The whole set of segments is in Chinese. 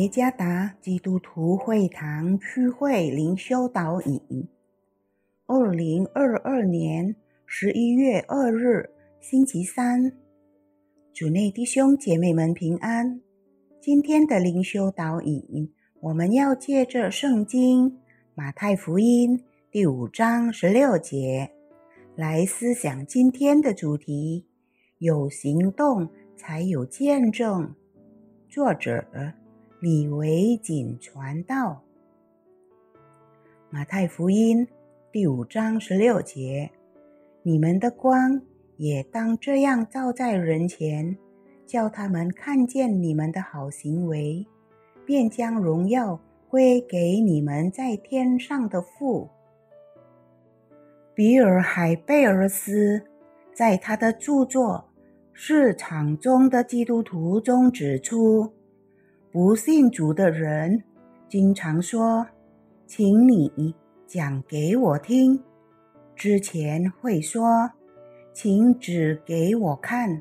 耶加达基督徒会堂区会灵修导引，二零二二年十一月二日，星期三，主内弟兄姐妹们平安。今天的灵修导引，我们要借着圣经马太福音第五章十六节来思想今天的主题：有行动才有见证。作者。李维锦传道，马太福音第五章十六节：你们的光也当这样照在人前，叫他们看见你们的好行为，便将荣耀归给你们在天上的父。比尔海贝尔斯在他的著作《市场中的基督徒》中指出。不信主的人经常说：“请你讲给我听。”之前会说：“请指给我看。”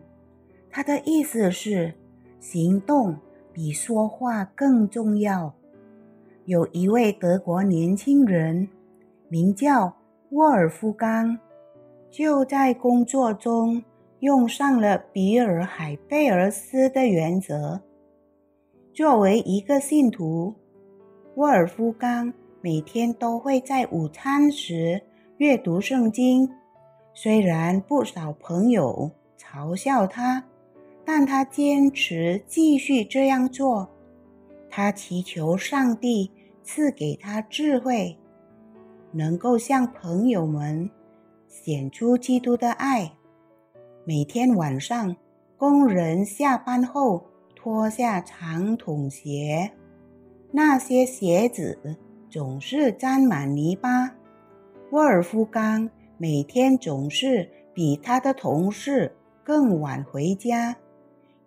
他的意思是，行动比说话更重要。有一位德国年轻人，名叫沃尔夫冈，就在工作中用上了比尔海贝尔斯的原则。作为一个信徒，沃尔夫冈每天都会在午餐时阅读圣经。虽然不少朋友嘲笑他，但他坚持继续这样做。他祈求上帝赐给他智慧，能够向朋友们显出基督的爱。每天晚上，工人下班后。脱下长筒鞋，那些鞋子总是沾满泥巴。沃尔夫冈每天总是比他的同事更晚回家，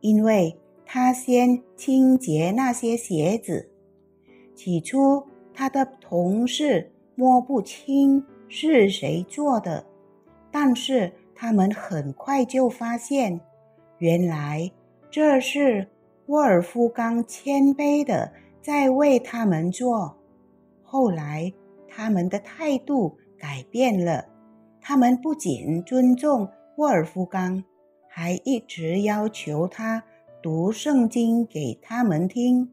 因为他先清洁那些鞋子。起初，他的同事摸不清是谁做的，但是他们很快就发现，原来这是。沃尔夫冈谦卑地在为他们做。后来，他们的态度改变了。他们不仅尊重沃尔夫冈，还一直要求他读圣经给他们听。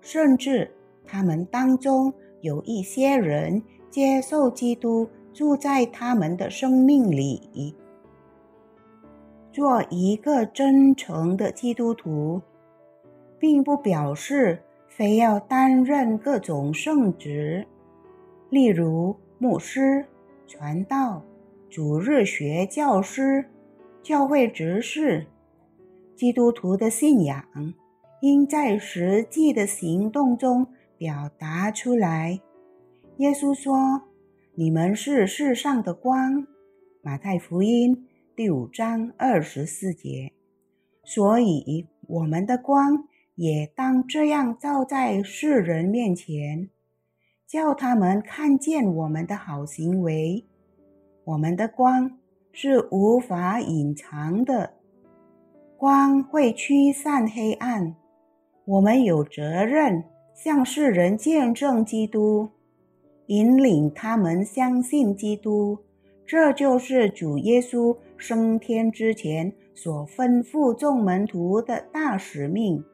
甚至，他们当中有一些人接受基督，住在他们的生命里。做一个真诚的基督徒。并不表示非要担任各种圣职，例如牧师、传道、主日学教师、教会执事。基督徒的信仰应在实际的行动中表达出来。耶稣说：“你们是世上的光。”马太福音第五章二十四节。所以，我们的光。也当这样照在世人面前，叫他们看见我们的好行为。我们的光是无法隐藏的，光会驱散黑暗。我们有责任向世人见证基督，引领他们相信基督。这就是主耶稣升天之前所吩咐众门徒的大使命。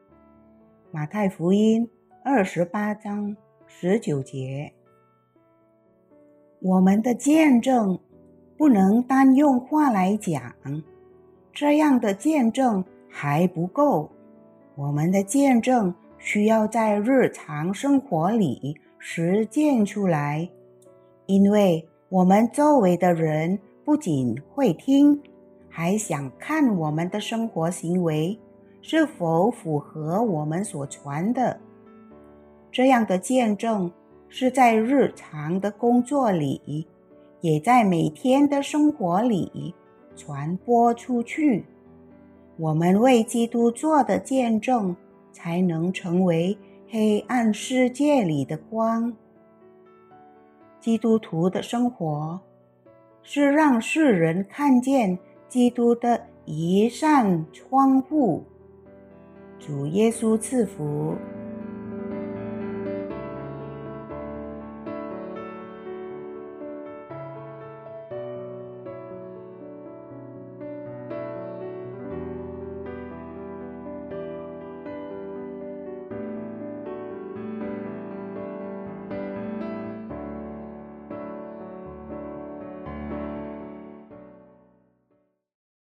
马太福音二十八章十九节，我们的见证不能单用话来讲，这样的见证还不够。我们的见证需要在日常生活里实践出来，因为我们周围的人不仅会听，还想看我们的生活行为。是否符合我们所传的？这样的见证是在日常的工作里，也在每天的生活里传播出去。我们为基督做的见证，才能成为黑暗世界里的光。基督徒的生活是让世人看见基督的一扇窗户。主耶稣赐福。